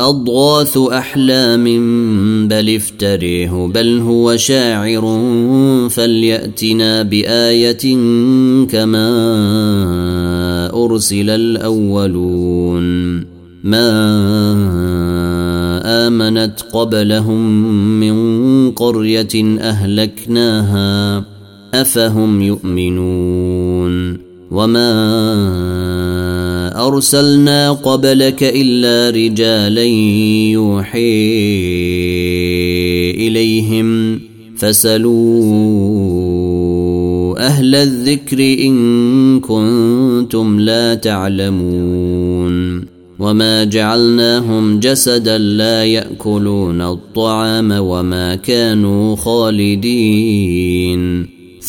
أضغاث أحلام بل افتريه بل هو شاعر. فليأتنا بآية كما أرسل الأولون. ما آمنت قبلهم من قرية أهلكناها أفهم يؤمنون. وما أرسلنا قبلك إلا رجالا يوحي إليهم فسلوا أهل الذكر إن كنتم لا تعلمون وما جعلناهم جسدا لا يأكلون الطعام وما كانوا خالدين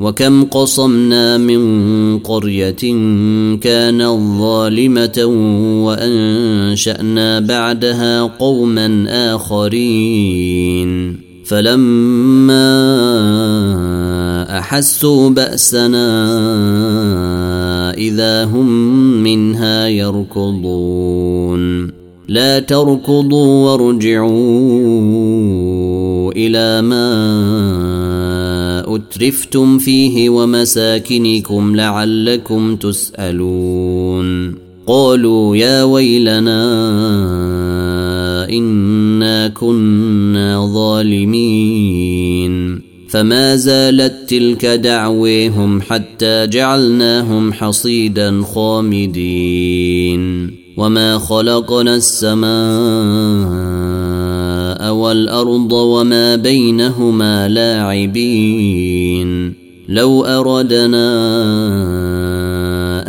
وكم قصمنا من قرية كانت ظالمه وأنشأنا بعدها قوما آخرين. فلما أحسوا بأسنا إذا هم منها يركضون. لا تركضوا وارجعوا إلى ما أترفتم فيه ومساكنكم لعلكم تسألون. قالوا يا ويلنا إنا كنا ظالمين. فما زالت تلك دعويهم حتى جعلناهم حصيدا خامدين. وما خلقنا السماء والأرض وما بينهما لاعبين. لو أردنا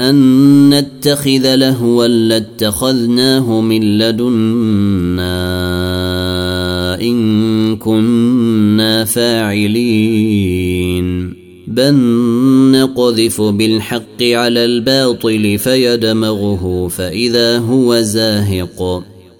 أن نتخذ لهوا لاتخذناه من لدنا إن كنا فاعلين. بل نقذف بالحق على الباطل فيدمغه فإذا هو زاهق.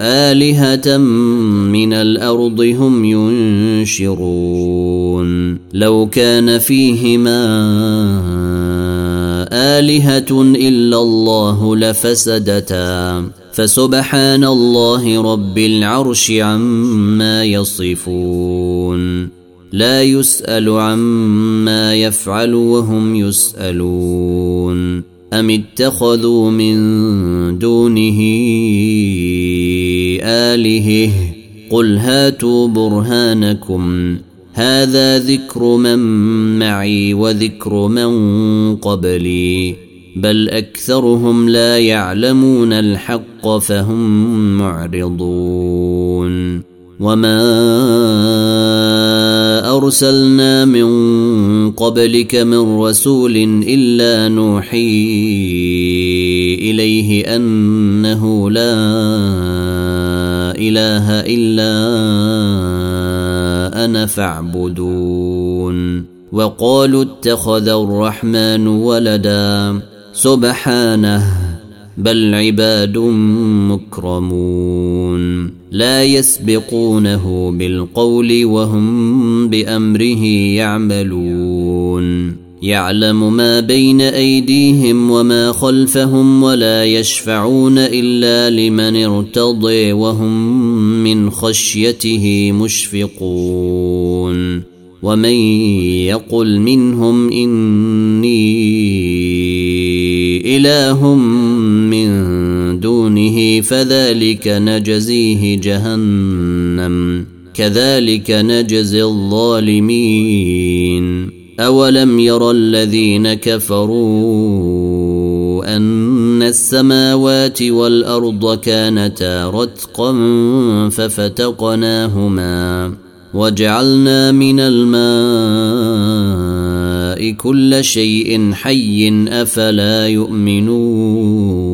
آلهة من الأرض هم ينشرون. لو كان فيهما آلهة إلا الله لفسدتا. فسبحان الله رب العرش عما يصفون. لا يسأل عما يفعل وهم يسألون. أم اتخذوا من دونه آلهة؟ قل هاتوا برهانكم. هذا ذكر من معي وذكر من قبلي. بل أكثرهم لا يعلمون الحق فهم معرضون. وما ارسلنا من قبلك من رسول الا نوحي اليه انه لا اله الا أنا فاعبدون وقالوا اتخذ الرحمن ولدا سبحانه بل عباد مكرمون. لا يسبقونه بالقول وهم بأمره يعملون. يعلم ما بين أيديهم وما خلفهم ولا يشفعون إلا لمن ارتضي وهم من خشيته مشفقون. ومن يقل منهم إني إله من دونه فذلك نجزيه جهنم كذلك نجزي الظالمين. أولم ير الذين كفروا أن السماوات والأرض كانتا رتقا ففتقناهما؟ وجعلنا من الماء كل شيء حي أفلا يؤمنون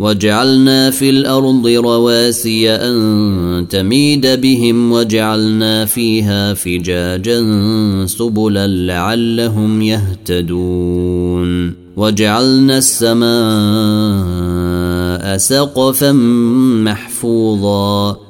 وجعلنا في الأرض رواسي أن تميد بهم وجعلنا فيها فجاجا سبلا لعلهم يهتدون وجعلنا السماء سقفا محفوظا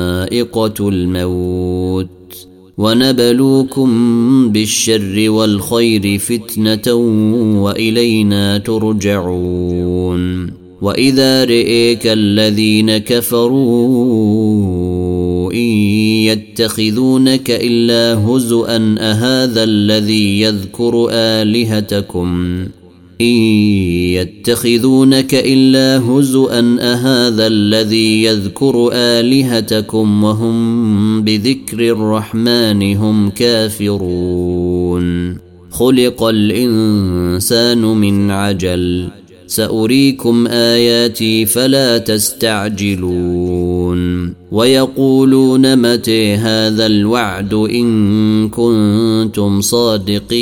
ذائقه الموت. ونبلوكم بالشر والخير فتنة وإلينا ترجعون. وإذا رئيك الذين كفروا إن يتخذونك إلا هزءا أهذا الذي يذكر آلهتكم؟ إن يتخذونك إلا هزؤا أهذا الذي يذكر آلهتكم وهم بذكر الرحمن هم كافرون. خلق الإنسان من عجل. سأريكم آياتي فلا تستعجلون. ويقولون متى هذا الوعد إن كنتم صادقين.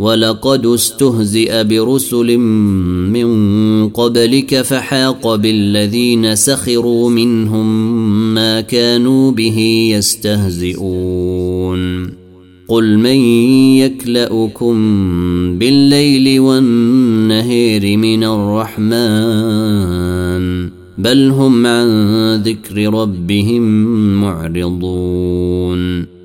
ولقد استهزئ برسل من قبلك فحاق بالذين سخروا منهم ما كانوا به يستهزئون. قل من يكلأكم بالليل والنهير من الرحمن؟ بل هم عن ذكر ربهم معرضون.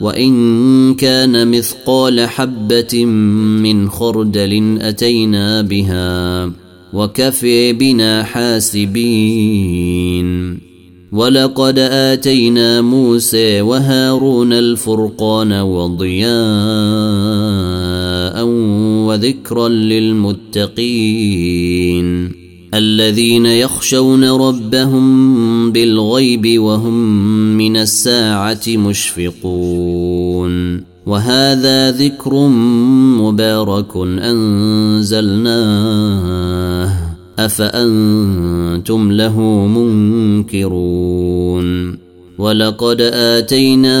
وإن كان مثقال حبة من خردل أتينا بها وكفي بنا حاسبين. ولقد آتينا موسى وهارون الفرقان وضياء وذكرا للمتقين. الذين يخشون ربهم بالغيب وهم من الساعة مشفقون وهذا ذكر مبارك أنزلناه أفأنتم له منكرون ولقد آتينا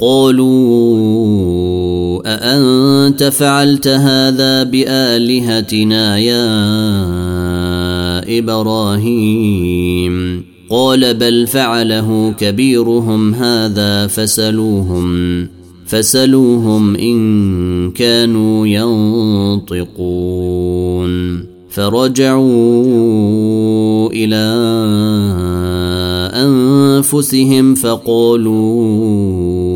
قالوا أأنت فعلت هذا بآلهتنا يا إبراهيم؟ قال بل فعله كبيرهم هذا فسلوهم فسلوهم إن كانوا ينطقون. فرجعوا إلى أنفسهم فقالوا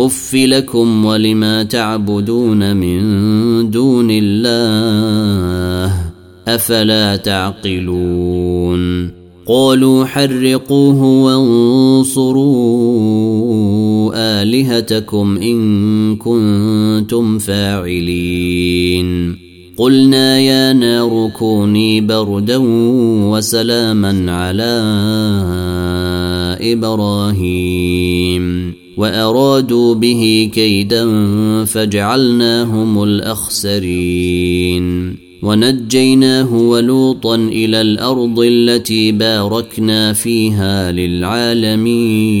اف لكم ولما تعبدون من دون الله افلا تعقلون قالوا حرقوه وانصروا الهتكم ان كنتم فاعلين قلنا يا نار كوني بردا وسلاما على إبراهيم وأرادوا به كيدا فجعلناهم الأخسرين. ونجيناه ولوطا إلى الأرض التي باركنا فيها للعالمين.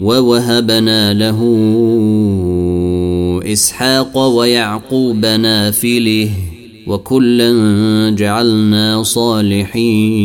ووهبنا له إسحاق ويعقوب نافله وكلا جعلنا صالحين.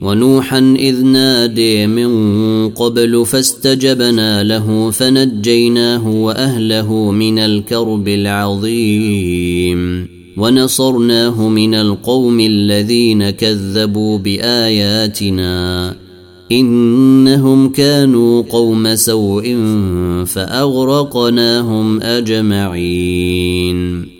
ونوحا إذ نادي من قبل فاستجبنا له فنجيناه وأهله من الكرب العظيم. ونصرناه من القوم الذين كذبوا بآياتنا. إنهم كانوا قوم سوء فأغرقناهم أجمعين.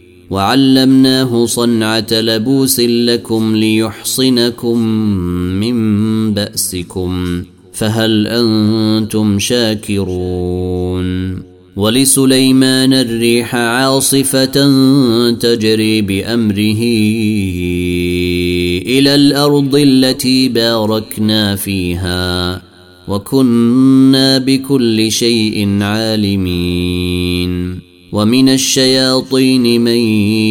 وعلمناه صنعة لبوس لكم ليحصنكم من بأسكم فهل أنتم شاكرون؟ ولسليمان الريح عاصفة تجري بأمره إلى الأرض التي باركنا فيها وكنا بكل شيء عالمين. ومن الشياطين من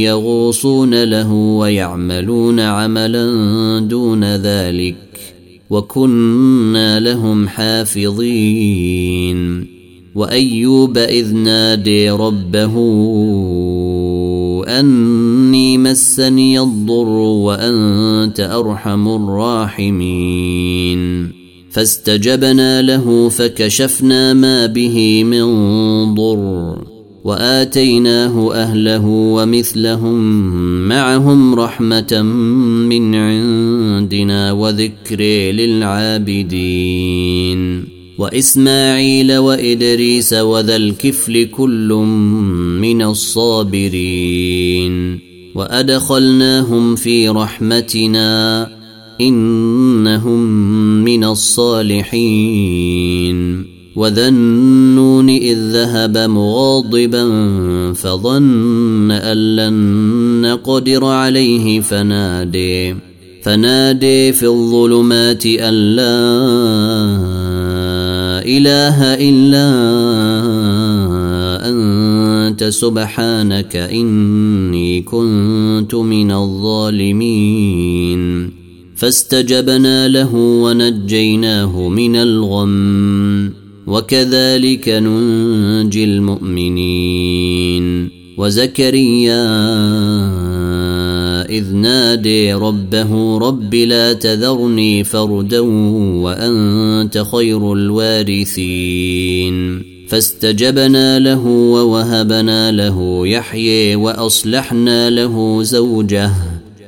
يغوصون له ويعملون عملا دون ذلك وكنا لهم حافظين. وأيوب إذ نادي ربه أني مسني الضر وأنت أرحم الراحمين. فاستجبنا له فكشفنا ما به من ضر. وآتيناه أهله ومثلهم معهم رحمة من عندنا وذكر للعابدين. وإسماعيل وإدريس وذا الكفل كل من الصابرين. وأدخلناهم في رحمتنا إنهم من الصالحين. وذا النون اذ ذهب مغاضبا فظن ان لن نقدر عليه فنادي فنادي في الظلمات ان لا اله الا انت سبحانك اني كنت من الظالمين. فاستجبنا له ونجيناه من الغم. وكذلك ننجي المؤمنين. وزكريا إذ نادي ربه رب لا تذرني فردا وأنت خير الوارثين. فاستجبنا له ووهبنا له يحيي وأصلحنا له زوجه.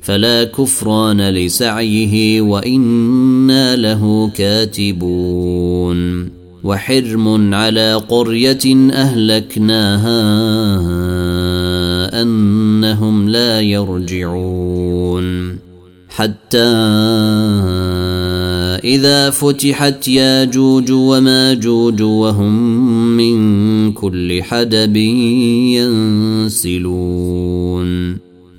فلا كفران لسعيه وإنا له كاتبون وحرم على قرية أهلكناها أنهم لا يرجعون حتى فإذا فتحت ياجوج وماجوج وهم من كل حدب ينسلون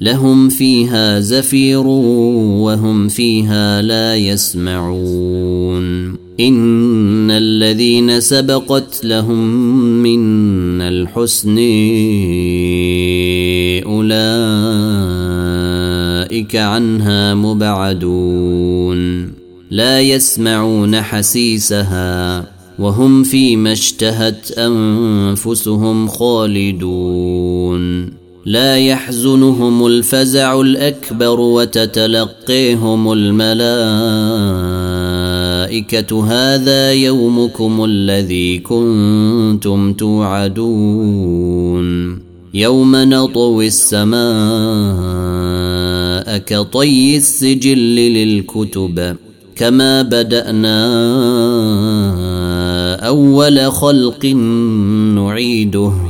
لهم فيها زفير وهم فيها لا يسمعون. إن الذين سبقت لهم من الحسن أولئك عنها مبعدون. لا يسمعون حسيسها وهم فيما اشتهت أنفسهم خالدون. لا يحزنهم الفزع الأكبر وتتلقيهم الملائكة. هذا يومكم الذي كنتم توعدون. يوم نطوي السماء كطي السجل للكتب. كما بدأنا أول خلق نعيده.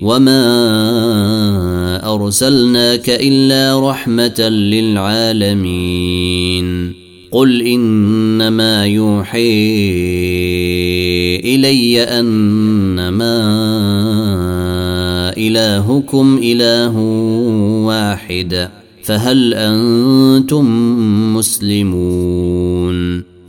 وما أرسلناك إلا رحمة للعالمين قل إنما يوحي إلي أنما إلهكم إله واحد فهل أنتم مسلمون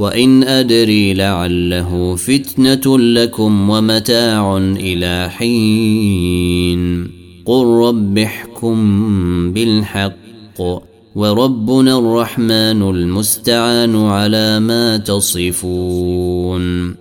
وإن أدري لعله فتنة لكم ومتاع إلى حين. قل رب احكم بالحق وربنا الرحمن المستعان على ما تصفون.